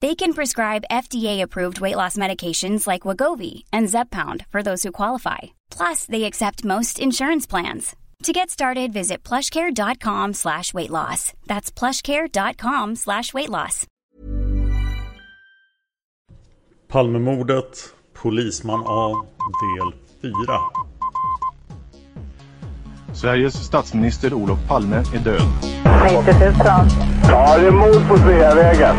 They can prescribe FDA-approved weight loss medications like Wagovi and Zepbound for those who qualify. Plus, they accept most insurance plans. To get started, visit plushcare.com slash weight loss. That's plushcare.com slash weight loss. Palmemordet, Polisman A, del 4. Sveriges statsminister Olof Palme är död. 90 000. Ja, det är mord på Sveavägen.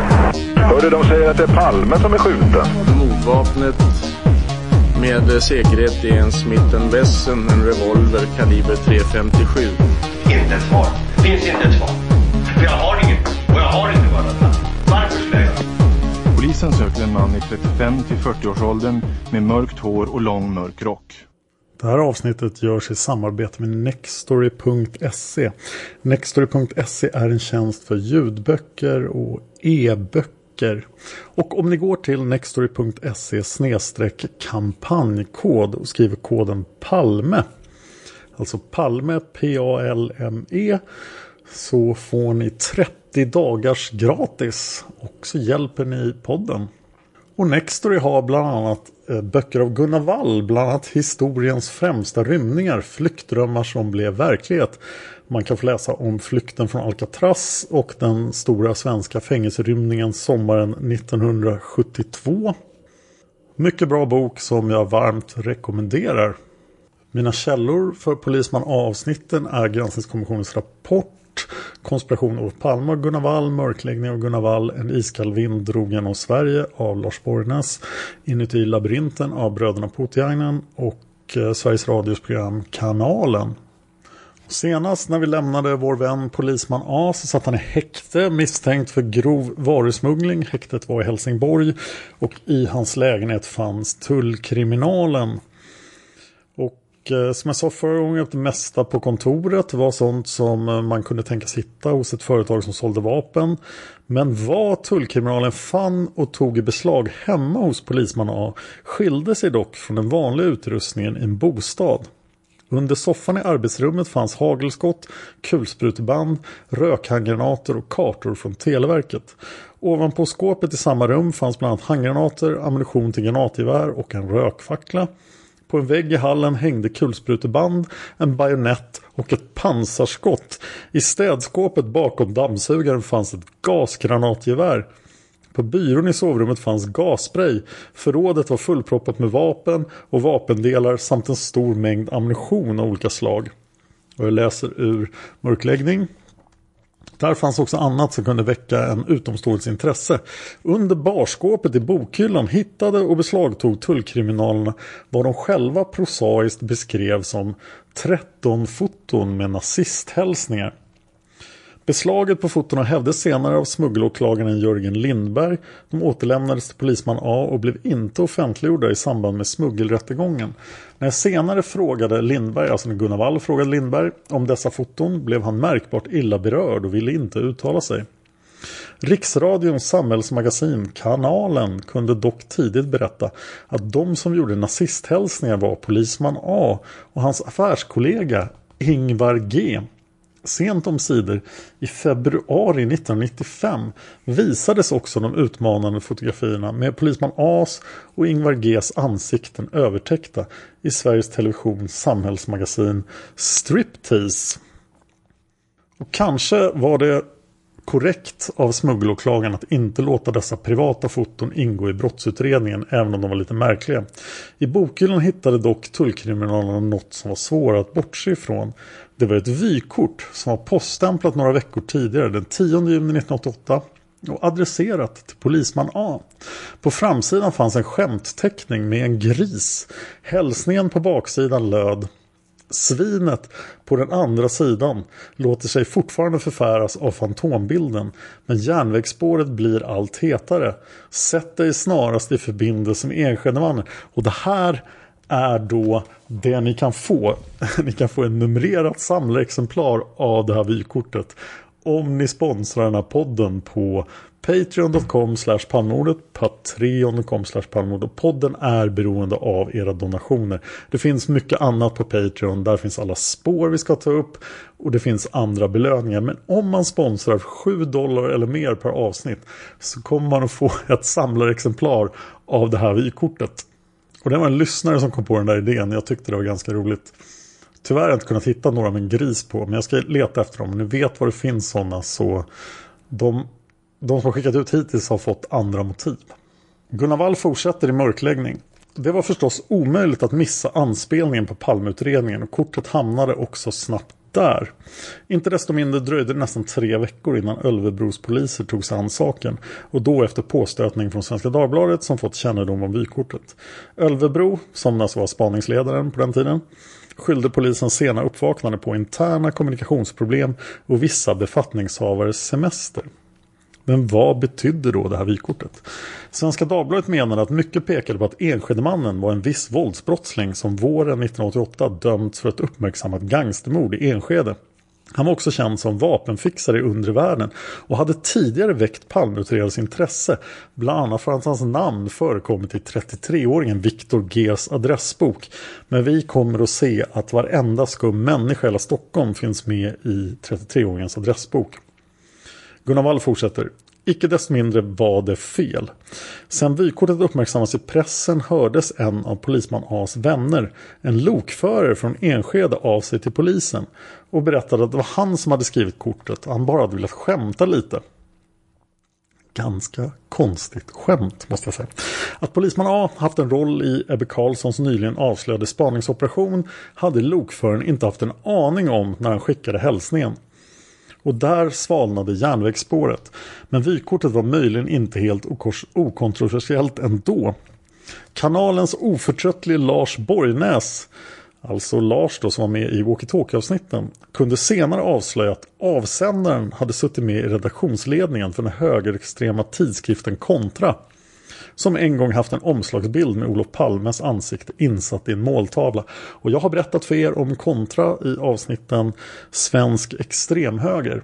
Hörde de säger att det är Palme som är skjuten. Mordvapnet med säkerhet är en Smith Wesson, en revolver kaliber .357. Inte ett svar. Finns inte ett svar. För jag har inget. Och jag har inte varit Varför skulle jag? Polisen söker en man i 35 till 40-årsåldern med mörkt hår och lång mörk rock. Det här avsnittet görs i samarbete med Nextory.se. Nextory.se är en tjänst för ljudböcker och e-böcker. Och om ni går till nextory.se kampanjkod och skriver koden PALME Alltså Palme P-A-L-M-E så får ni 30 dagars gratis och så hjälper ni podden. Och Nextory har bland annat eh, böcker av Gunnar Wall, bland annat historiens främsta rymningar, flyktdrömmar som blev verklighet. Man kan få läsa om flykten från Alcatraz och den stora svenska fängelserymningen sommaren 1972. Mycket bra bok som jag varmt rekommenderar. Mina källor för Polisman A-avsnitten är Granskningskommissionens rapport Konspiration Olof Palme och Gunnar Wall, Mörkläggning av Gunnar Wall, En iskall vind drog genom Sverige av Lars Borgnäs, Inuti labyrinten av bröderna Putiainen och eh, Sveriges Radios program Kanalen. Senast när vi lämnade vår vän polisman A så satt han i häkte misstänkt för grov varusmuggling. Häktet var i Helsingborg och i hans lägenhet fanns tullkriminalen. Eh, som jag sa förra gången, det mesta på kontoret var sånt som eh, man kunde tänkas hitta hos ett företag som sålde vapen. Men vad tullkriminalen fann och tog i beslag hemma hos polisman A skilde sig dock från den vanliga utrustningen i en bostad. Under soffan i arbetsrummet fanns hagelskott, kulspruteband, rökhandgranater och kartor från Televerket. Ovanpå skåpet i samma rum fanns bland annat handgranater, ammunition till granatgevär och en rökfackla. På en vägg i hallen hängde kulspruteband, en bajonett och ett pansarskott. I städskåpet bakom dammsugaren fanns ett gasgranatgevär. På byrån i sovrummet fanns gasspray. Förrådet var fullproppat med vapen och vapendelar samt en stor mängd ammunition av olika slag. Och jag läser ur mörkläggning. Där fanns också annat som kunde väcka en utomståendes intresse. Under barskåpet i bokhyllan hittade och beslagtog tullkriminalerna vad de själva prosaiskt beskrev som 13 foton med nazisthälsningar. Beslaget på fotona hävdes senare av smuggelåklagaren Jörgen Lindberg. De återlämnades till polisman A och blev inte offentliggjorda i samband med smuggelrättegången. När jag senare frågade Lindberg, alltså när Gunnar Wall frågade Lindberg om dessa foton blev han märkbart illa berörd och ville inte uttala sig. Riksradions samhällsmagasin Kanalen kunde dock tidigt berätta att de som gjorde nazisthälsningar var polisman A och hans affärskollega Ingvar G. Sent om sidor i februari 1995 visades också de utmanande fotografierna med polisman As och Ingvar Gs ansikten övertäckta i Sveriges Televisions samhällsmagasin Striptease. Och kanske var det korrekt av smuggelåklagaren att inte låta dessa privata foton ingå i brottsutredningen även om de var lite märkliga. I bokhyllan hittade dock tullkriminalerna något som var svårare att bortse ifrån. Det var ett vykort som var poststämplat några veckor tidigare den 10 juni 1988 och adresserat till polisman A. På framsidan fanns en skämtteckning med en gris. Hälsningen på baksidan löd Svinet på den andra sidan låter sig fortfarande förfäras av fantombilden men järnvägsspåret blir allt hetare. Sätt dig snarast i förbindelse med Enskedemannen. Och det här är då det ni kan få. ni kan få en numrerat samlarexemplar av det här vykortet om ni sponsrar den här podden på Patreon.com palmordet, Patreon.com palmordet. Podden är beroende av era donationer. Det finns mycket annat på Patreon. Där finns alla spår vi ska ta upp. Och det finns andra belöningar. Men om man sponsrar 7 dollar eller mer per avsnitt. Så kommer man att få ett samlarexemplar av det här vykortet. Och det var en lyssnare som kom på den där idén. Jag tyckte det var ganska roligt. Tyvärr har jag inte kunnat hitta några med en gris på. Men jag ska leta efter dem. Om ni vet var det finns sådana så. De de som har skickat ut hittills har fått andra motiv. Gunnar Wall fortsätter i mörkläggning. Det var förstås omöjligt att missa anspelningen på palmutredningen och kortet hamnade också snabbt där. Inte desto mindre dröjde det nästan tre veckor innan Ölvebros poliser tog sig an saken och då efter påstötning från Svenska Dagbladet som fått kännedom om vykortet. Ölvebro, som alltså var spaningsledaren på den tiden, skyllde polisens sena uppvaknande på interna kommunikationsproblem och vissa befattningshavares semester. Men vad betydde då det här vykortet? Svenska Dagbladet menade att mycket pekade på att Enskedemannen var en viss våldsbrottsling som våren 1988 dömts för ett uppmärksammat gangstermord i Enskede. Han var också känd som vapenfixare i undre världen och hade tidigare väckt Palmeutredarens intresse, bland annat för att hans namn förekommit i 33-åringen Viktor Gs adressbok. Men vi kommer att se att varenda skum människa i hela Stockholm finns med i 33-åringens adressbok. Gunnar Wall fortsätter. Icke desto mindre var det fel. Sen vykortet uppmärksammas i pressen hördes en av polisman A's vänner, en lokförare från Enskede, av sig till polisen och berättade att det var han som hade skrivit kortet och han bara hade velat skämta lite. Ganska konstigt skämt måste jag säga. Att polisman A haft en roll i Ebbe Carlssons nyligen avslöjade spaningsoperation hade lokföraren inte haft en aning om när han skickade hälsningen. Och där svalnade järnvägsspåret. Men vykortet var möjligen inte helt okontroversiellt ändå. Kanalens oförtröttlige Lars Borgnäs, alltså Lars då som var med i walkie-talkie-avsnitten, kunde senare avslöja att avsändaren hade suttit med i redaktionsledningen för den högerextrema tidskriften Kontra som en gång haft en omslagsbild med Olof Palmes ansikte insatt i en måltavla. Och jag har berättat för er om kontra i avsnitten Svensk extremhöger.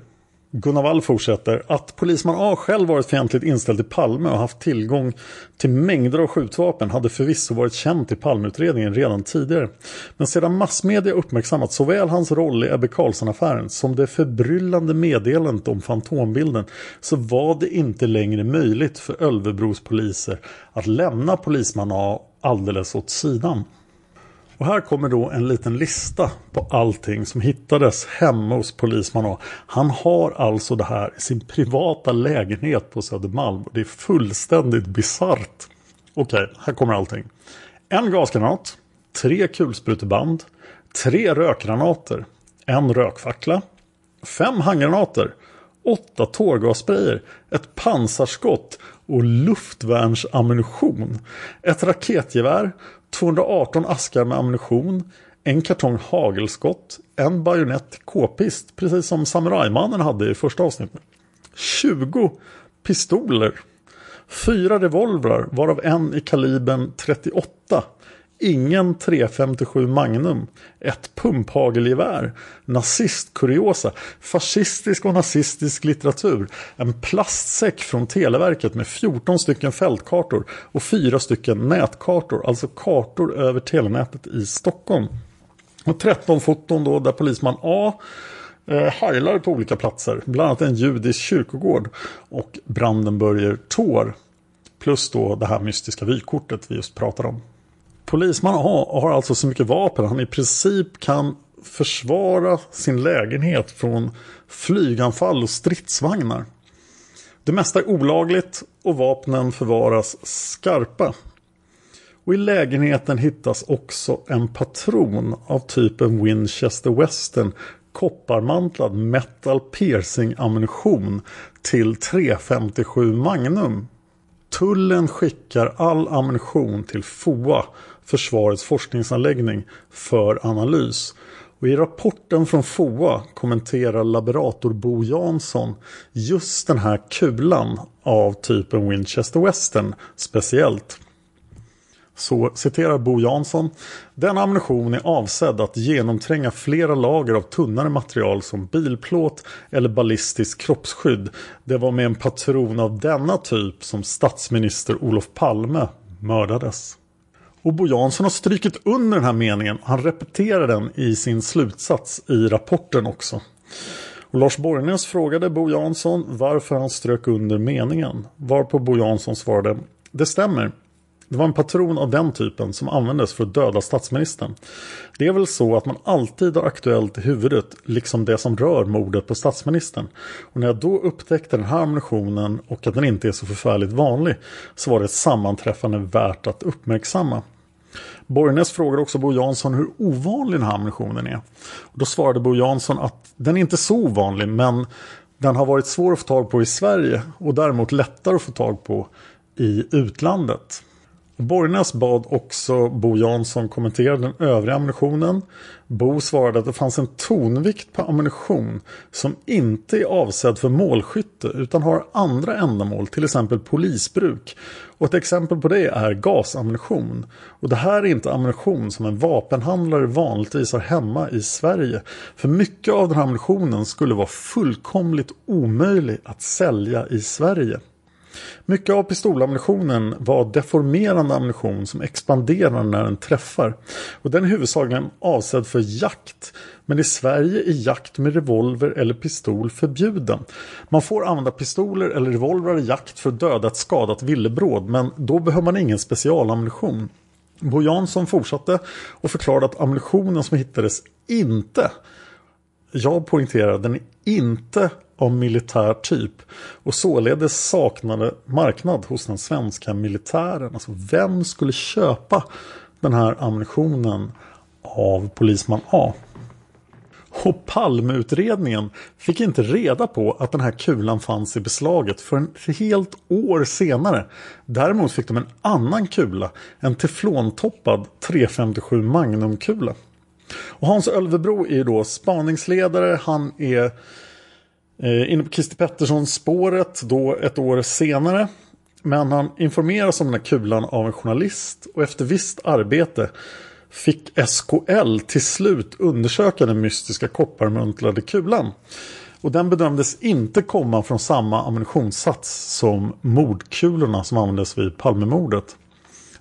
Gunnar Wall fortsätter att polisman A själv varit fientligt inställd till Palme och haft tillgång till mängder av skjutvapen hade förvisso varit känt i Palmeutredningen redan tidigare. Men sedan massmedia uppmärksammat såväl hans roll i Ebbe Carlsson-affären som det förbryllande meddelandet om fantombilden så var det inte längre möjligt för Ölvebros poliser att lämna polisman A alldeles åt sidan. Och här kommer då en liten lista på allting som hittades hemma hos polisman A. Han har alltså det här i sin privata lägenhet på Södermalm. Det är fullständigt bisarrt. Okej, här kommer allting. En gasgranat, tre kulspruteband, tre rökgranater, en rökfackla, fem handgranater, åtta tårgassprayer, ett pansarskott och luftvärnsammunition, ett raketgevär, 218 askar med ammunition, en kartong hagelskott, en bajonett k-pist, precis som samurajmannen hade i första avsnittet. 20 pistoler, fyra revolvrar varav en i kalibern 38 Ingen 357 Magnum, ett pumphagelgevär, nazistkuriosa, fascistisk och nazistisk litteratur, en plastsäck från Televerket med 14 stycken fältkartor och 4 stycken nätkartor, alltså kartor över telenätet i Stockholm. Och 13 foton då där polisman A eh, heilar på olika platser. Bland annat en judisk kyrkogård och Brandenburger Tor. Plus då det här mystiska vykortet vi just pratade om. Polisman A har alltså så mycket vapen han i princip kan försvara sin lägenhet från flyganfall och stridsvagnar. Det mesta är olagligt och vapnen förvaras skarpa. Och i lägenheten hittas också en patron av typen Winchester Western kopparmantlad metal piercing ammunition till 357 Magnum. Tullen skickar all ammunition till FOA, Försvarets forskningsanläggning, för analys. Och I rapporten från FOA kommenterar laborator Bo Jansson just den här kulan av typen Winchester Western speciellt. Så citerar Bo Jansson. Denna ammunition är avsedd att genomtränga flera lager av tunnare material som bilplåt eller ballistisk kroppsskydd. Det var med en patron av denna typ som statsminister Olof Palme mördades. Och Bo Jansson har strykit under den här meningen. Han repeterar den i sin slutsats i rapporten också. Och Lars Borgnäs frågade Bo Jansson varför han strök under meningen. Varpå Bo Jansson svarade Det stämmer. Det var en patron av den typen som användes för att döda statsministern. Det är väl så att man alltid har aktuellt i huvudet, liksom det som rör mordet på statsministern. Och när jag då upptäckte den här ammunitionen och att den inte är så förfärligt vanlig så var det ett sammanträffande värt att uppmärksamma. Borgnäs frågade också Bo Jansson hur ovanlig den här ammunitionen är. Och då svarade Bo Jansson att den är inte så ovanlig men den har varit svår att få tag på i Sverige och däremot lättare att få tag på i utlandet. Borgnäs bad också Bo Jansson kommentera den övriga ammunitionen. Bo svarade att det fanns en tonvikt på ammunition som inte är avsedd för målskytte utan har andra ändamål, till exempel polisbruk. Och ett exempel på det är gasammunition. Och det här är inte ammunition som en vapenhandlare vanligtvis har hemma i Sverige. För mycket av den här ammunitionen skulle vara fullkomligt omöjlig att sälja i Sverige. Mycket av pistolammunitionen var deformerande ammunition som expanderar när den träffar. Och den är huvudsakligen avsedd för jakt. Men i Sverige är jakt med revolver eller pistol förbjuden. Man får använda pistoler eller revolver i jakt för att döda ett skadat villebråd. Men då behöver man ingen specialammunition. Bo Jansson fortsatte och förklarade att ammunitionen som hittades inte jag poängterar, den är inte av militär typ och således saknade marknad hos den svenska militären. Alltså vem skulle köpa den här ammunitionen av polisman A? Och Palmeutredningen fick inte reda på att den här kulan fanns i beslaget för en helt år senare. Däremot fick de en annan kula, en teflontoppad 357 Magnumkula. Och Hans Ölvebro är då spaningsledare, han är Eh, inne på Christer Petterssons spåret då ett år senare. Men han informeras om den här kulan av en journalist och efter visst arbete fick SKL till slut undersöka den mystiska kopparmuntlade kulan. Och den bedömdes inte komma från samma ammunitionssats som mordkulorna som användes vid Palmemordet.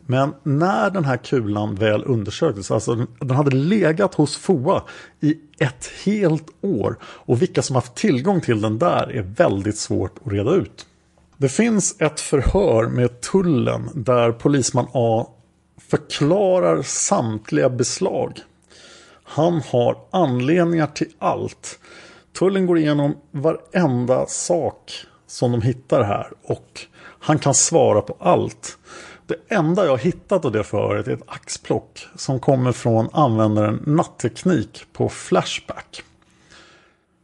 Men när den här kulan väl undersöktes, alltså den hade legat hos FOA i ett helt år och vilka som haft tillgång till den där är väldigt svårt att reda ut. Det finns ett förhör med tullen där polisman A förklarar samtliga beslag. Han har anledningar till allt. Tullen går igenom varenda sak som de hittar här och han kan svara på allt. Det enda jag hittat av det förhöret är ett axplock som kommer från användaren Natteknik på Flashback.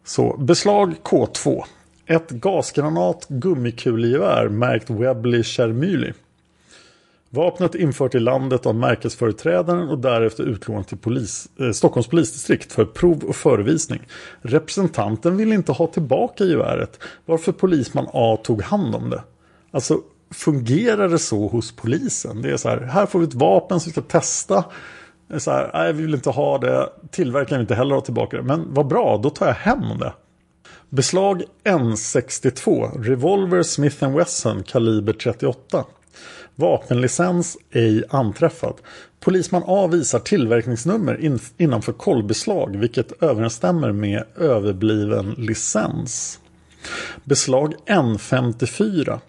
Så beslag K2. Ett gasgranat gummikulgevär märkt Webley Chermyli. Vapnet infört i landet av märkesföreträdaren och därefter utlånat till polis, eh, Stockholms polisdistrikt för prov och förevisning. Representanten ville inte ha tillbaka geväret varför polisman A tog hand om det. Alltså fungerar det så hos polisen? Det är så här, här får vi ett vapen som vi ska testa. Så här, nej vi vill inte ha det, tillverkaren vill inte heller ha tillbaka det. Men vad bra, då tar jag hem det. Beslag N62, Revolver Smith Wesson kaliber 38. Vapenlicens ej anträffad. Polisman A visar tillverkningsnummer in, innanför kollbeslag vilket överensstämmer med överbliven licens. Beslag N54.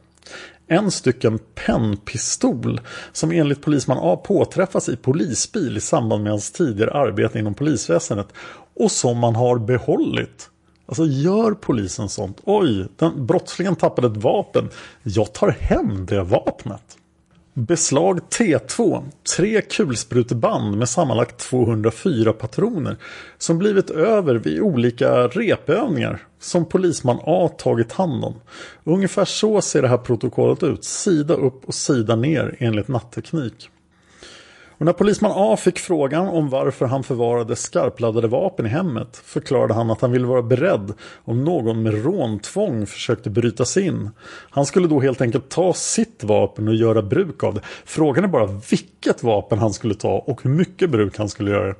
En stycken pennpistol som enligt polisman A påträffas i polisbil i samband med hans tidigare arbete inom polisväsendet och som man har behållit. Alltså gör polisen sånt? Oj, den brottslingen tappade ett vapen. Jag tar hem det vapnet. Beslag T2. Tre kulspruteband med sammanlagt 204 patroner som blivit över vid olika repövningar som polisman A tagit hand om. Ungefär så ser det här protokollet ut. Sida upp och sida ner enligt natteknik. Och när polisman A fick frågan om varför han förvarade skarpladdade vapen i hemmet förklarade han att han ville vara beredd om någon med råntvång försökte bryta sig in. Han skulle då helt enkelt ta sitt vapen och göra bruk av det. Frågan är bara vilket vapen han skulle ta och hur mycket bruk han skulle göra. Jag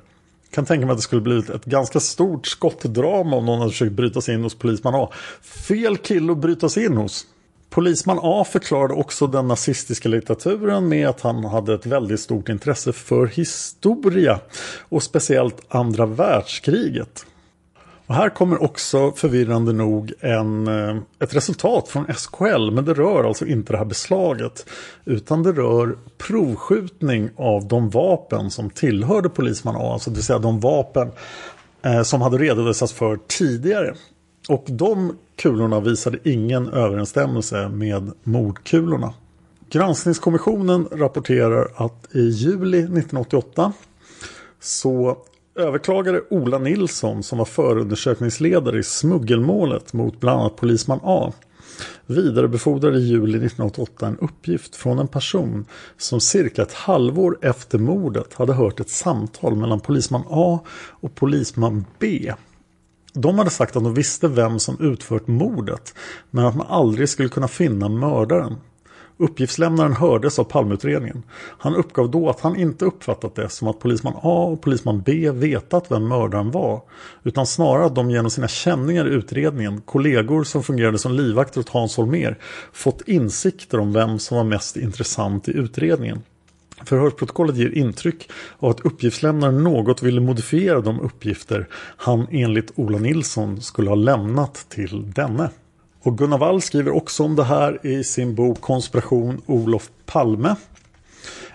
kan tänka mig att det skulle bli ett ganska stort skottdrama om någon hade försökt bryta sig in hos polisman A. Fel kille att bryta sig in hos. Polisman A förklarade också den nazistiska litteraturen med att han hade ett väldigt stort intresse för historia och speciellt andra världskriget. Och här kommer också förvirrande nog en, eh, ett resultat från SKL men det rör alltså inte det här beslaget utan det rör provskjutning av de vapen som tillhörde polisman A, alltså det vill säga de vapen eh, som hade redovisats för tidigare. Och de kulorna visade ingen överensstämmelse med mordkulorna. Granskningskommissionen rapporterar att i juli 1988 så överklagade Ola Nilsson som var förundersökningsledare i smuggelmålet mot bland annat polisman A vidarebefordrade i juli 1988 en uppgift från en person som cirka ett halvår efter mordet hade hört ett samtal mellan polisman A och polisman B de hade sagt att de visste vem som utfört mordet men att man aldrig skulle kunna finna mördaren. Uppgiftslämnaren hördes av palmutredningen. Han uppgav då att han inte uppfattat det som att polisman A och polisman B vetat vem mördaren var. Utan snarare att de genom sina känningar i utredningen, kollegor som fungerade som livvakter åt Hans Holmér, fått insikter om vem som var mest intressant i utredningen. Förhörsprotokollet ger intryck av att uppgiftslämnaren något ville modifiera de uppgifter han enligt Ola Nilsson skulle ha lämnat till denne. Och Gunnar Wall skriver också om det här i sin bok Konspiration Olof Palme.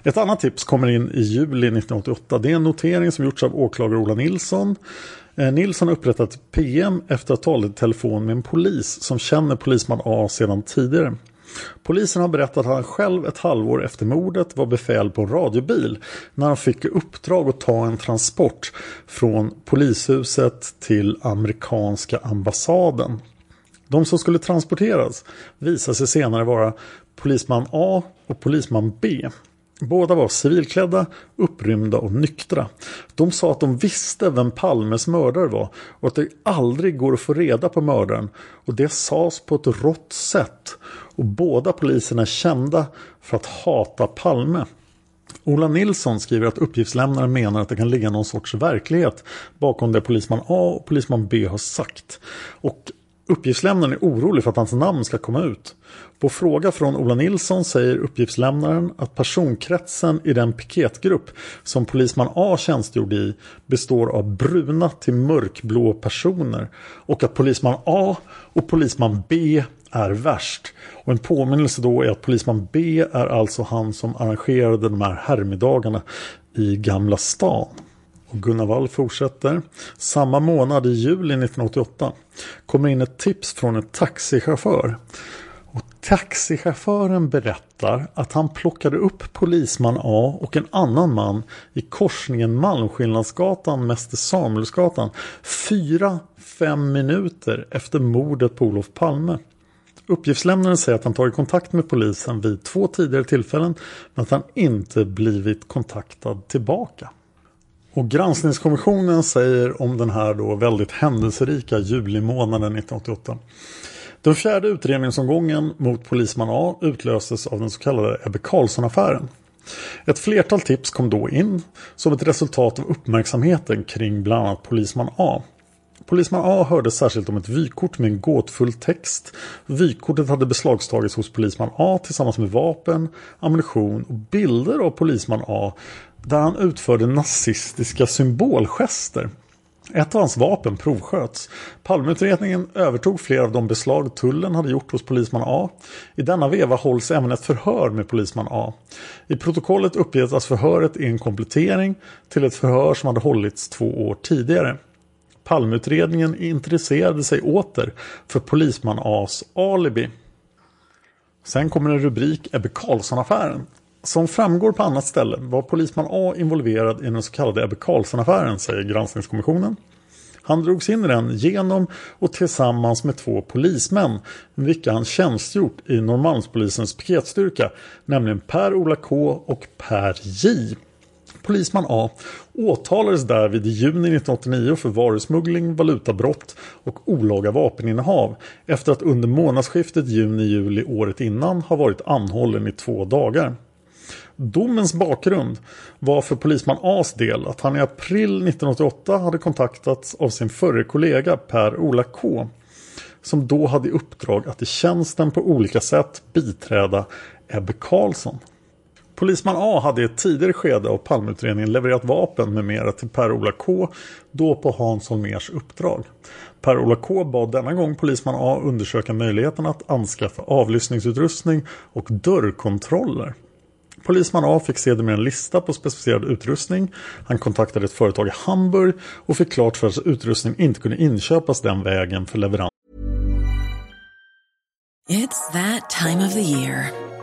Ett annat tips kommer in i juli 1988. Det är en notering som gjorts av åklagare Ola Nilsson. Eh, Nilsson har upprättat PM efter att ha talat i telefon med en polis som känner polisman A sedan tidigare. Polisen har berättat att han själv ett halvår efter mordet var befäl på en radiobil när han fick uppdrag att ta en transport från polishuset till amerikanska ambassaden. De som skulle transporteras visade sig senare vara polisman A och polisman B. Båda var civilklädda, upprymda och nyktra. De sa att de visste vem Palmes mördare var och att det aldrig går att få reda på mördaren. Och det sades på ett rått sätt. Och båda poliserna är kända för att hata Palme. Ola Nilsson skriver att uppgiftslämnaren menar att det kan ligga någon sorts verklighet bakom det polisman A och polisman B har sagt. Och Uppgiftslämnaren är orolig för att hans namn ska komma ut. På fråga från Ola Nilsson säger uppgiftslämnaren att personkretsen i den piketgrupp som polisman A tjänstgjorde i består av bruna till mörkblå personer och att polisman A och polisman B är värst. Och en påminnelse då är att polisman B är alltså han som arrangerade de här herrmiddagarna i Gamla stan. Och Gunnar Wall fortsätter. Samma månad i juli 1988 kommer in ett tips från en taxichaufför. Och taxichauffören berättar att han plockade upp polisman A och en annan man i korsningen Malmskillnadsgatan Mäster Samuelsgatan fyra, fem minuter efter mordet på Olof Palme. Uppgiftslämnaren säger att han tagit kontakt med polisen vid två tidigare tillfällen men att han inte blivit kontaktad tillbaka. Och granskningskommissionen säger om den här då väldigt händelserika julimånaden 1988. Den fjärde utredningsomgången mot polisman A utlöstes av den så kallade Ebbe Carlsson-affären. Ett flertal tips kom då in som ett resultat av uppmärksamheten kring bland annat polisman A. Polisman A hörde särskilt om ett vykort med en gåtfull text. Vykortet hade beslagtagits hos polisman A tillsammans med vapen, ammunition och bilder av polisman A där han utförde nazistiska symbolgester. Ett av hans vapen provsköts. Palmeutredningen övertog flera av de beslag tullen hade gjort hos polisman A. I denna veva hålls även ett förhör med polisman A. I protokollet uppges att förhöret är en komplettering till ett förhör som hade hållits två år tidigare. Palmeutredningen intresserade sig åter för polisman A's alibi. Sen kommer en rubrik Ebbe Carlsson-affären. Som framgår på annat ställe var polisman A involverad i den så kallade Ebbe Carlsson-affären, säger granskningskommissionen. Han drogs in i den genom och tillsammans med två polismän, vilka han tjänstgjort i Norrmalmspolisens piketstyrka, nämligen Per-Ola K och Per J. Polisman A åtalades därvid i juni 1989 för varusmuggling, valutabrott och olaga vapeninnehav efter att under månadsskiftet juni-juli året innan ha varit anhållen i två dagar. Domens bakgrund var för polisman A's del att han i april 1988 hade kontaktats av sin förre kollega Per-Ola K. Som då hade i uppdrag att i tjänsten på olika sätt biträda Ebbe Karlsson. Polisman A hade i ett tidigare skede av Palmeutredningen levererat vapen med mera till Per-Ola K. Då på Hans Holmers uppdrag. Per-Ola K bad denna gång polisman A undersöka möjligheten att anskaffa avlyssningsutrustning och dörrkontroller. Polisman A fick sedermera en lista på specificerad utrustning. Han kontaktade ett företag i Hamburg och fick klart för sig att utrustning inte kunde inköpas den vägen för leverans. It's that time of the year.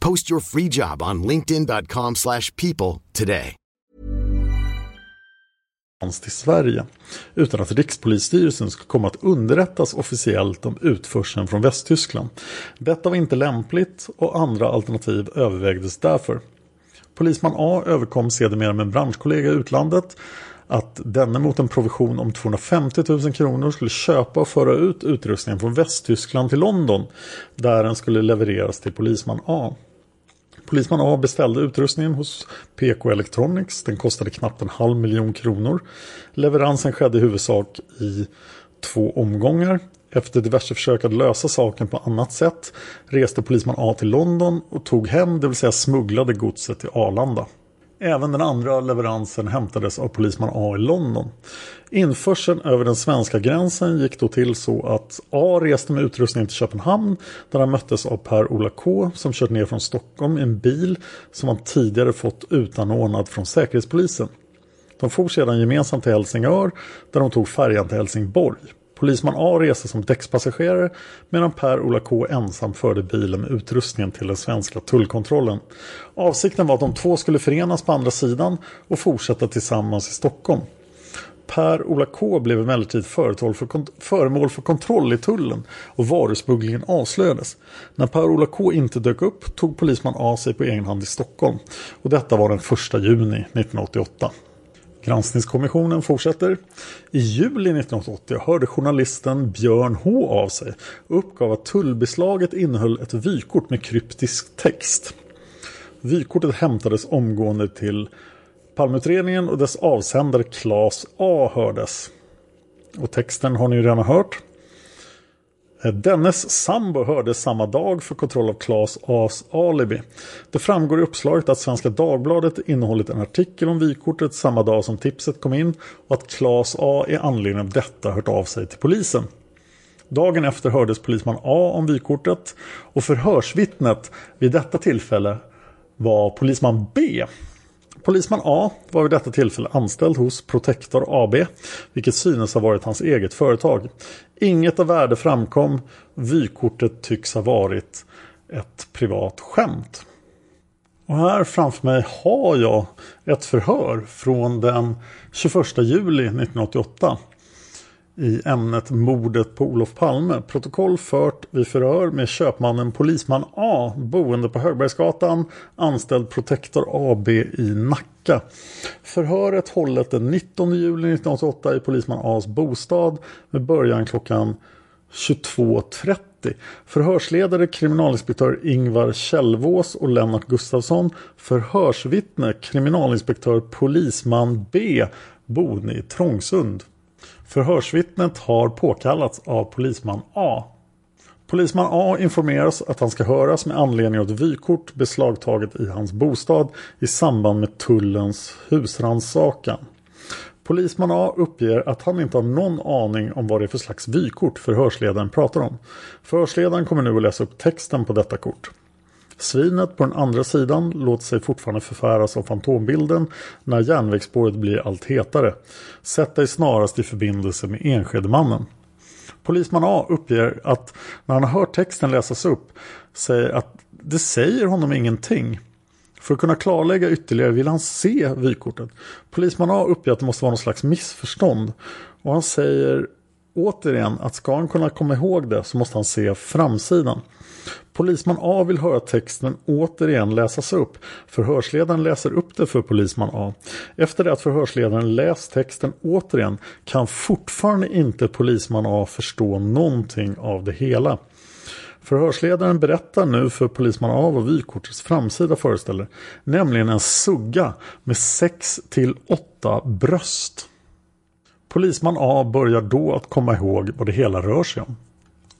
Post your free job on linkedin.com slash people today. till Sverige utan att Rikspolisstyrelsen skulle komma att underrättas officiellt om utförseln från Västtyskland. Detta var inte lämpligt och andra alternativ övervägdes därför. Polisman A överkom sedermera med en branschkollega i utlandet att denne mot en provision om 250 000 kronor skulle köpa och föra ut utrustningen från Västtyskland till London där den skulle levereras till polisman A. Polisman A beställde utrustningen hos PK Electronics. Den kostade knappt en halv miljon kronor. Leveransen skedde i huvudsak i två omgångar. Efter diverse försök att lösa saken på annat sätt reste polisman A till London och tog hem, det vill säga smugglade godset till Arlanda. Även den andra leveransen hämtades av polisman A i London. Införseln över den svenska gränsen gick då till så att A reste med utrustningen till Köpenhamn där han möttes av Per-Ola K som kört ner från Stockholm i en bil som han tidigare fått utanordnad från Säkerhetspolisen. De for sedan gemensamt till Helsingör där de tog färjan till Helsingborg. Polisman A reste som däckspassagerare medan Per-Ola K ensam förde bilen med utrustningen till den svenska tullkontrollen. Avsikten var att de två skulle förenas på andra sidan och fortsätta tillsammans i Stockholm. Per-Ola K blev emellertid föremål för kontroll i tullen och varusmugglingen avslöjades. När Per-Ola K inte dök upp tog polisman A sig på egen hand i Stockholm och detta var den 1 juni 1988. Granskningskommissionen fortsätter. I juli 1980 hörde journalisten Björn H av sig och uppgav att tullbeslaget innehöll ett vykort med kryptisk text. Vykortet hämtades omgående till Palmeutredningen och dess avsändare Claes A hördes. Och texten har ni ju redan hört. Eh, dennes sambo hördes samma dag för kontroll av Claes A's alibi. Det framgår i uppslaget att Svenska Dagbladet innehållit en artikel om vykortet samma dag som tipset kom in och att Claes A i anledning av detta hört av sig till polisen. Dagen efter hördes polisman A om vykortet och förhörsvittnet vid detta tillfälle var polisman B. Polisman A var vid detta tillfälle anställd hos Protector AB, vilket synes ha varit hans eget företag. Inget av värde framkom. Vykortet tycks ha varit ett privat skämt. Och här framför mig har jag ett förhör från den 21 juli 1988 i ämnet mordet på Olof Palme. Protokoll fört vid förhör med köpmannen Polisman A, boende på Högbergsgatan, anställd Protector AB i Nacka. Förhöret hållet den 19 juli 1988 i Polisman A's bostad med början klockan 22.30. Förhörsledare kriminalinspektör Ingvar Källvås och Lennart Gustafsson. Förhörsvittne kriminalinspektör Polisman B boende i Trångsund. Förhörsvittnet har påkallats av polisman A. Polisman A informeras att han ska höras med anledning av ett vykort beslagtaget i hans bostad i samband med tullens husrannsakan. Polisman A uppger att han inte har någon aning om vad det är för slags vykort förhörsledaren pratar om. Förhörsledaren kommer nu att läsa upp texten på detta kort. Svinet på den andra sidan låter sig fortfarande förfäras av fantombilden när järnvägsspåret blir allt hetare. Sätt dig snarast i förbindelse med Enskedemannen. Polisman A uppger att när han har hört texten läsas upp säger att det säger honom ingenting. För att kunna klarlägga ytterligare vill han se vykortet. Polisman A uppger att det måste vara någon slags missförstånd. Och han säger återigen att ska han kunna komma ihåg det så måste han se framsidan. Polisman A vill höra texten återigen läsas upp. Förhörsledaren läser upp det för polisman A. Efter det att förhörsledaren läst texten återigen kan fortfarande inte polisman A förstå någonting av det hela. Förhörsledaren berättar nu för polisman A vad vykortets framsida föreställer. Nämligen en sugga med 6 till 8 bröst. Polisman A börjar då att komma ihåg vad det hela rör sig om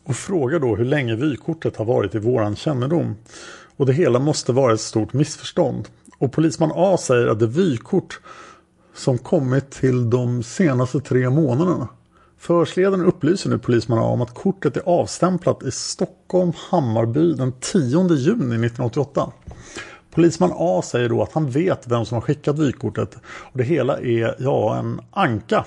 och frågar då hur länge vykortet har varit i våran kännedom. Och det hela måste vara ett stort missförstånd. Och polisman A säger att det vykort som kommit till de senaste tre månaderna. Förhörsledaren upplyser nu polisman A om att kortet är avstämplat i Stockholm, Hammarby den 10 juni 1988. Polisman A säger då att han vet vem som har skickat vykortet och det hela är ja en anka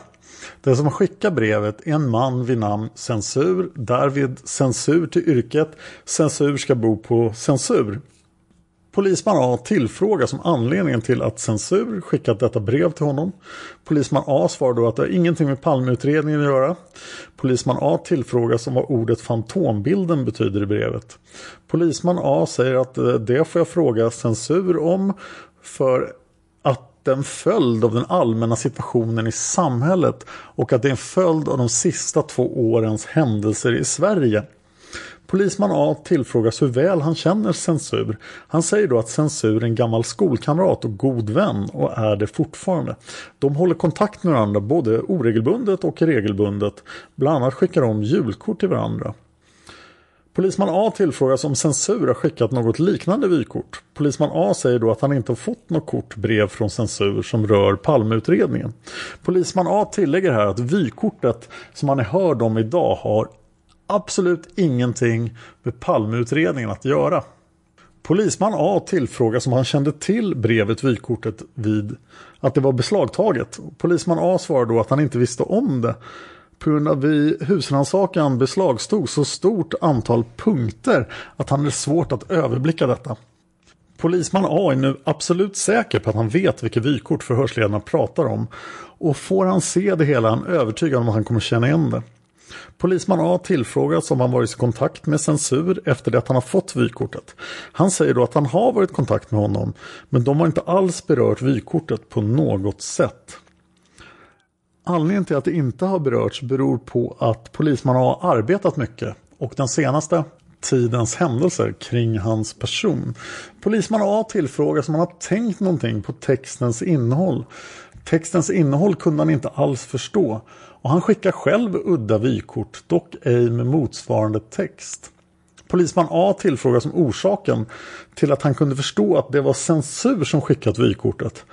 den som skickar brevet är en man vid namn Censur, därvid censur till yrket. Censur ska bo på censur. Polisman A tillfrågas om anledningen till att censur skickat detta brev till honom. Polisman A svarar då att det har ingenting med Palmeutredningen att göra. Polisman A tillfrågas om vad ordet fantombilden betyder i brevet. Polisman A säger att eh, det får jag fråga censur om för en följd av den allmänna situationen i samhället och att det är en följd av de sista två årens händelser i Sverige. Polisman A tillfrågas hur väl han känner censur. Han säger då att censur är en gammal skolkamrat och god vän och är det fortfarande. De håller kontakt med varandra både oregelbundet och regelbundet. Bland annat skickar de julkort till varandra. Polisman A tillfrågas om censur har skickat något liknande vykort. Polisman A säger då att han inte har fått något kortbrev från censur som rör Palmeutredningen. Polisman A tillägger här att vykortet som han är hörd om idag har absolut ingenting med Palmeutredningen att göra. Polisman A tillfrågas om han kände till brevet vykortet vid att det var beslagtaget. Polisman A svarar då att han inte visste om det på grund av att husrannsakan beslagstog så stort antal punkter att han är svårt att överblicka detta. Polisman A är nu absolut säker på att han vet vilket vykort förhörsledarna pratar om och får han se det hela är han övertygad om att han kommer känna igen det. Polisman A tillfrågas om han varit i kontakt med censur efter det att han har fått vykortet. Han säger då att han har varit i kontakt med honom men de har inte alls berört vykortet på något sätt. Anledningen till att det inte har berörts beror på att polisman har arbetat mycket och den senaste tidens händelser kring hans person. Polisman A tillfrågas om han har tänkt någonting på textens innehåll. Textens innehåll kunde han inte alls förstå och han skickar själv udda vykort, dock ej med motsvarande text. Polisman A tillfrågas om orsaken till att han kunde förstå att det var censur som skickat vykortet.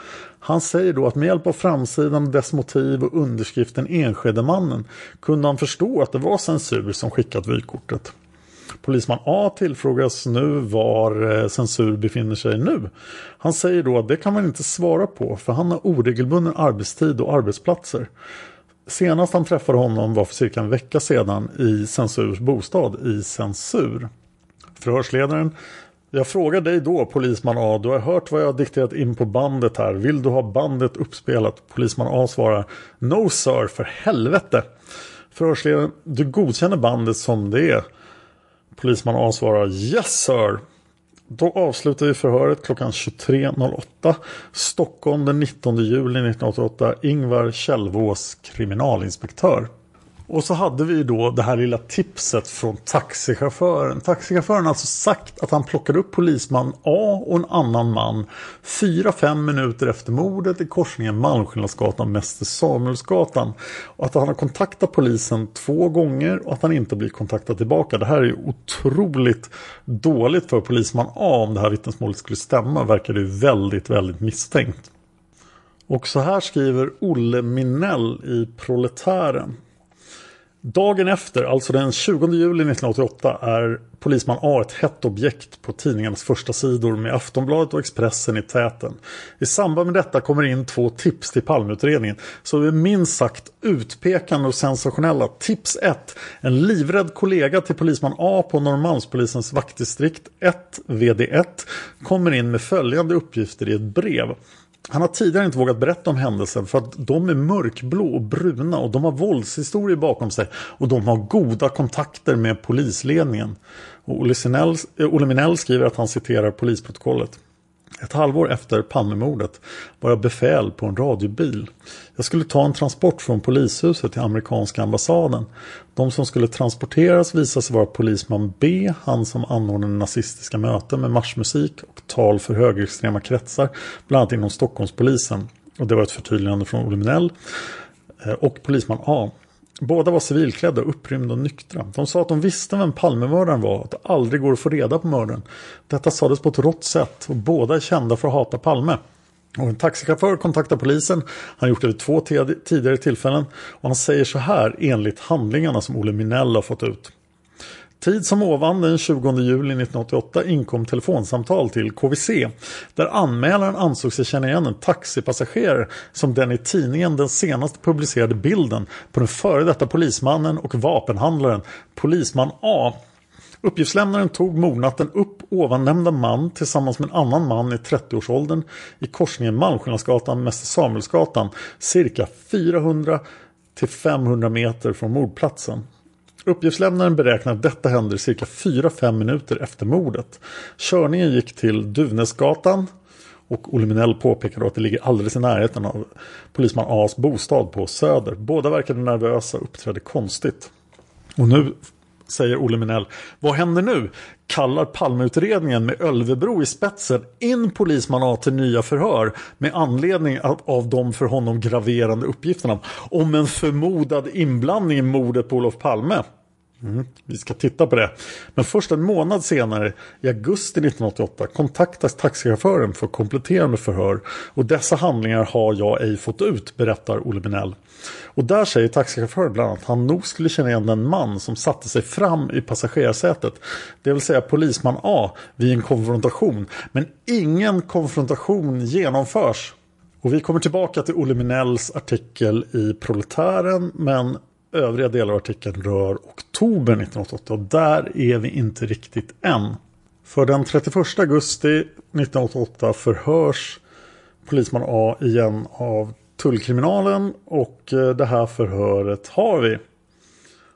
Han säger då att med hjälp av framsidan, dess motiv och underskriften Enskedemannen kunde han förstå att det var censur som skickat vykortet. Polisman A tillfrågas nu var eh, censur befinner sig nu. Han säger då att det kan man inte svara på för han har oregelbunden arbetstid och arbetsplatser. Senast han träffade honom var för cirka en vecka sedan i Censurs bostad i Censur. Förhörsledaren jag frågar dig då, polisman A, du har hört vad jag har dikterat in på bandet här. Vill du ha bandet uppspelat? Polisman A svarar No sir, för helvete. Förhörsledaren, du godkänner bandet som det är. Polisman A svarar Yes sir. Då avslutar vi förhöret klockan 23.08 Stockholm den 19 juli 1988 Ingvar Källvås, kriminalinspektör. Och så hade vi då det här lilla tipset från taxichauffören. Taxichauffören har alltså sagt att han plockade upp polisman A och en annan man fyra fem minuter efter mordet i korsningen Malmskillnadsgatan Mäster Samuelsgatan. Och att han har kontaktat polisen två gånger och att han inte blir kontaktad tillbaka. Det här är ju otroligt dåligt för polisman A om det här vittnesmålet skulle stämma. Verkar det ju väldigt, väldigt misstänkt. Och så här skriver Olle Minell i Proletären. Dagen efter, alltså den 20 juli 1988, är polisman A ett hett objekt på tidningarnas första sidor med Aftonbladet och Expressen i täten. I samband med detta kommer in två tips till Palmeutredningen som är minst sagt utpekande och sensationella. Tips 1. En livrädd kollega till polisman A på Norrmalmspolisens vaktdistrikt 1, VD1, kommer in med följande uppgifter i ett brev. Han har tidigare inte vågat berätta om händelsen för att de är mörkblå och bruna och de har våldshistorier bakom sig och de har goda kontakter med polisledningen. Och Olle, Sinell, eh, Olle Minell skriver att han citerar polisprotokollet. Ett halvår efter Palmemordet var jag befäl på en radiobil. Jag skulle ta en transport från polishuset till amerikanska ambassaden. De som skulle transporteras visade sig vara polisman B, han som anordnade nazistiska möten med marschmusik och tal för högerextrema kretsar, bland annat inom Stockholmspolisen. Och det var ett förtydligande från Olle Minell. Eh, och polisman A. Båda var civilklädda, upprymda och nyktra. De sa att de visste vem Palmemördaren var och att det aldrig går att få reda på mördaren. Detta sades på ett rått sätt och båda är kända för att hata Palme. Och en taxichaufför kontaktar polisen. Han har gjort det vid två tidigare tillfällen. Och han säger så här enligt handlingarna som Olle Minell har fått ut. Tid som ovan den 20 juli 1988 inkom telefonsamtal till KVC där anmälaren ansåg sig känna igen en taxipassagerare som den i tidningen den senast publicerade bilden på den före detta polismannen och vapenhandlaren polisman A. Uppgiftslämnaren tog mordnatten upp ovannämnda man tillsammans med en annan man i 30-årsåldern i korsningen Malmskillnadsgatan Mäster Samuelsgatan cirka 400 till 500 meter från mordplatsen. Uppgiftslämnaren beräknar att detta händer cirka 4-5 minuter efter mordet. Körningen gick till Duvnäsgatan och Olle Minell påpekade att det ligger alldeles i närheten av polisman A's bostad på Söder. Båda verkade nervösa och uppträdde konstigt. Och nu säger Olle Minell. Vad händer nu? Kallar Palmeutredningen med Ölvebro i spetsen in polisman A till nya förhör med anledning av, av de för honom graverande uppgifterna om en förmodad inblandning i mordet på Olof Palme. Mm, vi ska titta på det. Men först en månad senare, i augusti 1988, kontaktas taxichauffören för kompletterande förhör. Och dessa handlingar har jag ej fått ut, berättar Olle Binell. Och där säger taxichauffören bland annat att han nog skulle känna igen den man som satte sig fram i passagerarsätet. Det vill säga polisman A vid en konfrontation. Men ingen konfrontation genomförs. Och vi kommer tillbaka till Olle Minells artikel i Proletären men övriga delar av artikeln rör oktober 1988 och där är vi inte riktigt än. För den 31 augusti 1988 förhörs polisman A igen av tullkriminalen och eh, det här förhöret har vi.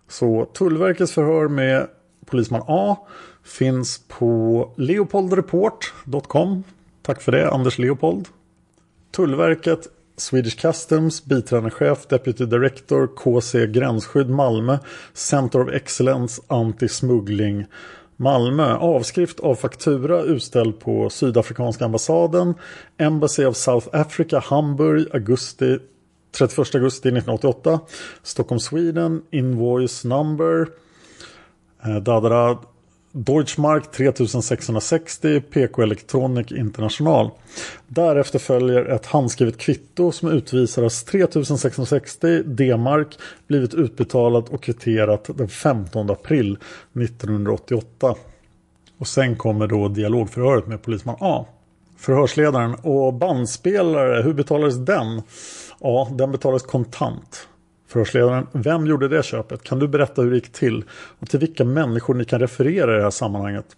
Så Tullverkets förhör med polisman A finns på leopoldreport.com. Tack för det Anders Leopold. Tullverket Swedish Customs, biträdande chef, Deputy Director, KC Gränsskydd Malmö, Center of Excellence, Anti-smuggling Malmö. Avskrift av faktura utställd på Sydafrikanska ambassaden, Embassy of South Africa, Hamburg, augusti 31 augusti 1988. Stockholm, Sweden, Invoice number. Eh, Dadara Deutschmark 3660 PK Electronic International. Därefter följer ett handskrivet kvitto som utvisar att 3660 D-mark blivit utbetalat och kvitterat den 15 april 1988. Och sen kommer då dialogförhöret med polisman A. Förhörsledaren och bandspelare, hur betalades den? Ja, den betalades kontant. Förhörsledaren, vem gjorde det köpet? Kan du berätta hur det gick till? Och till vilka människor ni kan referera i det här sammanhanget?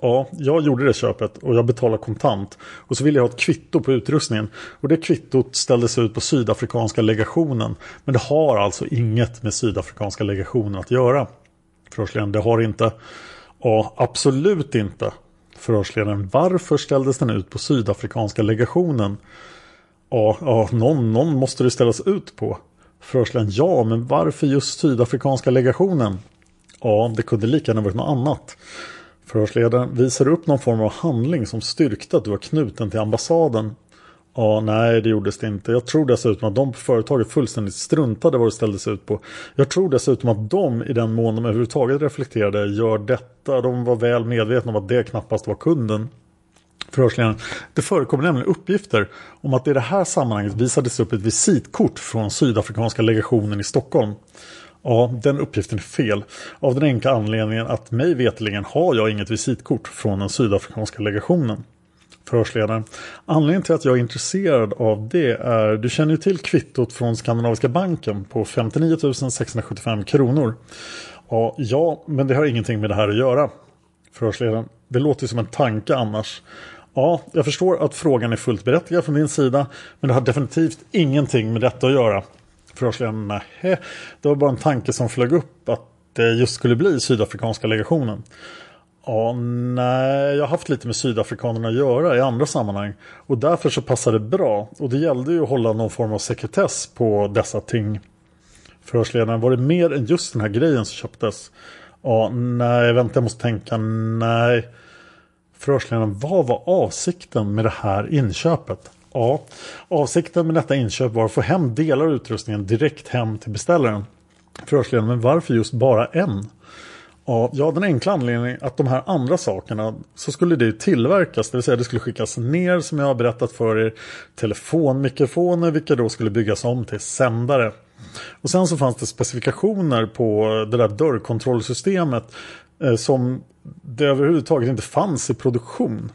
Ja, jag gjorde det köpet och jag betalade kontant. Och så ville jag ha ett kvitto på utrustningen. Och det kvittot ställdes ut på Sydafrikanska legationen. Men det har alltså inget med Sydafrikanska legationen att göra. Förhörsledaren, det har inte. Ja, absolut inte. Förhörsledaren, varför ställdes den ut på Sydafrikanska legationen? Ja, ja någon, någon måste det ställas ut på. Förhörsledaren, ja, men varför just Sydafrikanska legationen? Ja, det kunde lika gärna varit något annat. Förhörsledaren, visar upp någon form av handling som styrkte att du var knuten till ambassaden? Ja, nej det gjordes det inte. Jag tror dessutom att de på företaget fullständigt struntade vad det ställdes ut på. Jag tror dessutom att de i den mån de överhuvudtaget reflekterade gör detta. De var väl medvetna om att det knappast var kunden. Förhörsledaren. Det förekommer nämligen uppgifter om att i det här sammanhanget visades upp ett visitkort från Sydafrikanska legationen i Stockholm. Ja, den uppgiften är fel. Av den enkla anledningen att mig veteligen har jag inget visitkort från den Sydafrikanska legationen. Förhörsledaren. Anledningen till att jag är intresserad av det är, du känner ju till kvittot från Skandinaviska banken på 59 675 kronor. Ja, ja, men det har ingenting med det här att göra. Förhörsledaren. Det låter ju som en tanke annars. Ja, jag förstår att frågan är fullt berättigad från din sida. Men det har definitivt ingenting med detta att göra. Förhörsledaren, nej. Eh, det var bara en tanke som flög upp att det just skulle bli Sydafrikanska legationen. Ja, nej, jag har haft lite med Sydafrikanerna att göra i andra sammanhang. Och därför så passade det bra. Och det gällde ju att hålla någon form av sekretess på dessa ting. Förhörsledaren, var det mer än just den här grejen som köptes? Ja, nej, vänta, jag måste tänka, nej. Förhörsledaren, vad var avsikten med det här inköpet? Ja, avsikten med detta inköp var att få hem delar av utrustningen direkt hem till beställaren. Förhörsledaren, men varför just bara en? Ja, den enkla anledningen att de här andra sakerna så skulle det tillverkas, det vill säga det skulle skickas ner som jag har berättat för er telefonmikrofoner vilka då skulle byggas om till sändare. Och sen så fanns det specifikationer på det där dörrkontrollsystemet eh, som det överhuvudtaget inte fanns i produktion.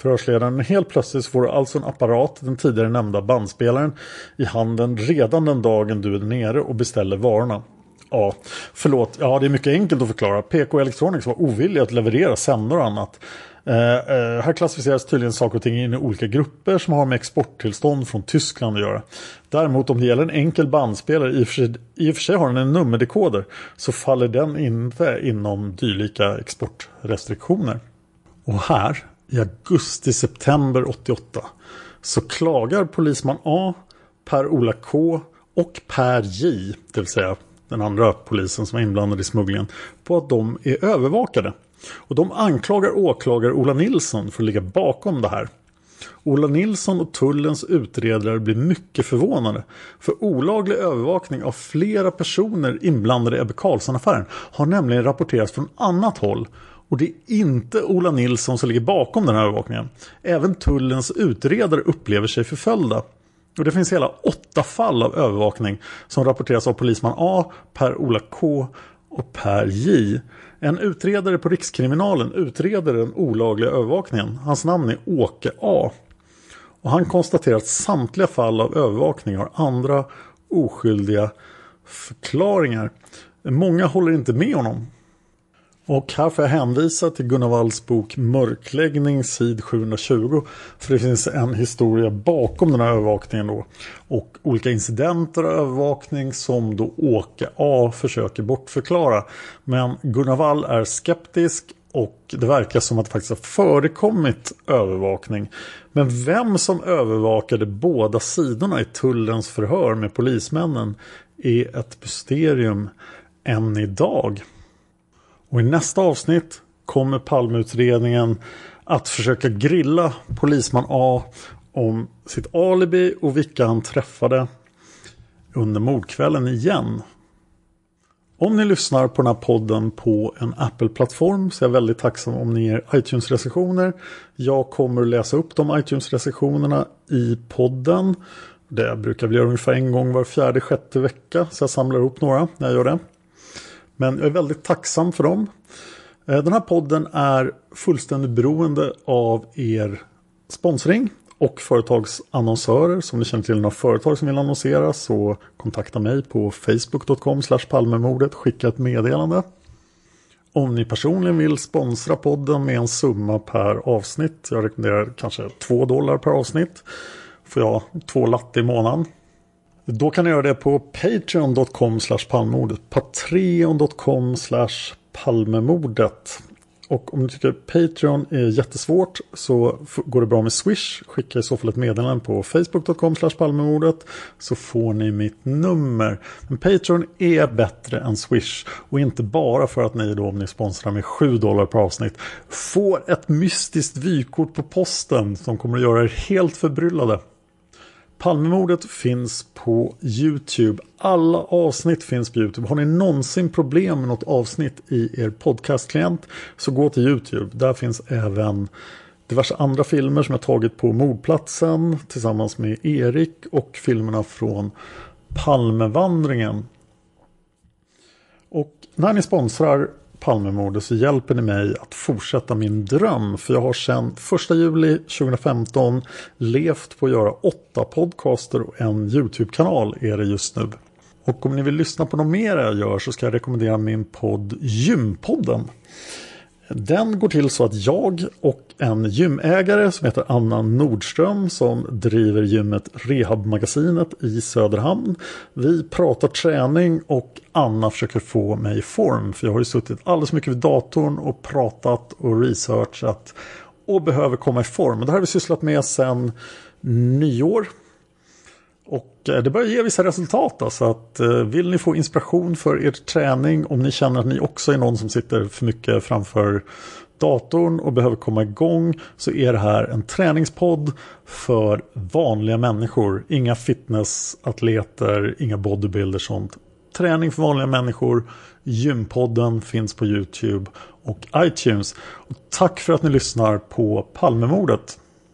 Förhörsledaren helt plötsligt får du alltså en apparat, den tidigare nämnda bandspelaren, i handen redan den dagen du är nere och beställer varorna. Ja, förlåt. Ja, det är mycket enkelt att förklara. PK Electronics var ovilliga att leverera sändare och annat. Eh, eh, här klassificeras tydligen saker och ting in i olika grupper som har med exporttillstånd från Tyskland att göra. Däremot om det gäller en enkel bandspelare, i och för sig, i och för sig har den en nummerdekoder, så faller den inte inom dylika exportrestriktioner. Och här, i augusti-september 88, så klagar polisman A, Per-Ola K och Per J, det vill säga den andra polisen som var inblandad i smugglingen, på att de är övervakade. Och de anklagar åklagare Ola Nilsson för att ligga bakom det här. Ola Nilsson och tullens utredare blir mycket förvånade. För olaglig övervakning av flera personer inblandade i Ebbe Carlsson-affären har nämligen rapporterats från annat håll. Och det är inte Ola Nilsson som ligger bakom den här övervakningen. Även tullens utredare upplever sig förföljda. Och det finns hela åtta fall av övervakning som rapporteras av polisman A, Per-Ola K och Per J. En utredare på Rikskriminalen utreder den olagliga övervakningen. Hans namn är Åke A. Och han konstaterar att samtliga fall av övervakning har andra oskyldiga förklaringar. Många håller inte med honom. Och här får jag hänvisa till Gunnar Walls bok Mörkläggning sid 720. För det finns en historia bakom den här övervakningen då. Och olika incidenter och övervakning som då Åke A försöker bortförklara. Men Gunnar Wall är skeptisk och det verkar som att det faktiskt har förekommit övervakning. Men vem som övervakade båda sidorna i tullens förhör med polismännen är ett mysterium än idag. Och i nästa avsnitt kommer Palmeutredningen att försöka grilla polisman A om sitt alibi och vilka han träffade under mordkvällen igen. Om ni lyssnar på den här podden på en Apple-plattform så är jag väldigt tacksam om ni ger iTunes-recensioner. Jag kommer att läsa upp de iTunes-recensionerna i podden. Det brukar vi göra ungefär en gång var fjärde, sjätte vecka. Så jag samlar ihop några när jag gör det. Men jag är väldigt tacksam för dem. Eh, den här podden är fullständigt beroende av er sponsring och företagsannonsörer. Så om ni känner till några företag som vill annonsera så kontakta mig på facebook.com palmemordet. Skicka ett meddelande. Om ni personligen vill sponsra podden med en summa per avsnitt. Jag rekommenderar kanske 2 dollar per avsnitt. Får jag två latte i månaden. Då kan ni göra det på patreon.com palmemordet. Patreon.com palmemordet. Och om ni tycker Patreon är jättesvårt så går det bra med Swish. Skicka i så fall ett meddelande på facebook.com palmemordet så får ni mitt nummer. Men Patreon är bättre än Swish. Och inte bara för att ni då om ni sponsrar med 7 dollar per avsnitt får ett mystiskt vykort på posten som kommer att göra er helt förbryllade. Palmemordet finns på YouTube. Alla avsnitt finns på YouTube. Har ni någonsin problem med något avsnitt i er podcastklient så gå till YouTube. Där finns även diverse andra filmer som jag tagit på mordplatsen tillsammans med Erik och filmerna från Palmevandringen. Och när ni sponsrar Palmemordet så hjälper ni mig att fortsätta min dröm. För jag har sedan 1 juli 2015 levt på att göra åtta podcaster och en YouTube-kanal är det just nu. Och om ni vill lyssna på något mer jag gör så ska jag rekommendera min podd Gympodden. Den går till så att jag och en gymägare som heter Anna Nordström som driver gymmet Rehabmagasinet i Söderhamn. Vi pratar träning och Anna försöker få mig i form. För jag har ju suttit alldeles mycket vid datorn och pratat och researchat och behöver komma i form. Det här har vi sysslat med sedan nyår och eh, det börjar ge vissa resultat. Då, så att, eh, vill ni få inspiration för er träning om ni känner att ni också är någon som sitter för mycket framför datorn och behöver komma igång så är det här en träningspodd för vanliga människor. Inga fitnessatleter, inga bodybuilders sånt. Träning för vanliga människor. Gympodden finns på Youtube och iTunes. Och tack för att ni lyssnar på Palmemordet.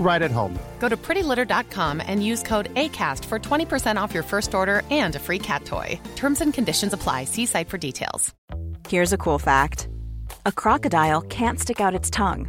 right at home. Go to prettylitter.com and use code ACAST for 20% off your first order and a free cat toy. Terms and conditions apply. See site for details. Here's a cool fact a crocodile can't stick out its tongue.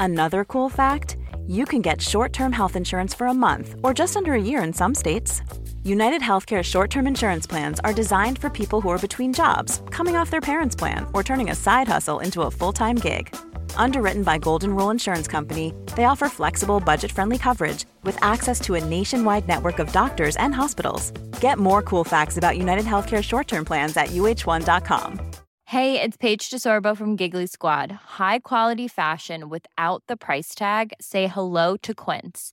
Another cool fact you can get short term health insurance for a month or just under a year in some states. United Healthcare short term insurance plans are designed for people who are between jobs, coming off their parents' plan, or turning a side hustle into a full time gig. Underwritten by Golden Rule Insurance Company, they offer flexible, budget friendly coverage with access to a nationwide network of doctors and hospitals. Get more cool facts about United Healthcare short term plans at uh1.com. Hey, it's Paige DeSorbo from Giggly Squad. High quality fashion without the price tag? Say hello to Quince.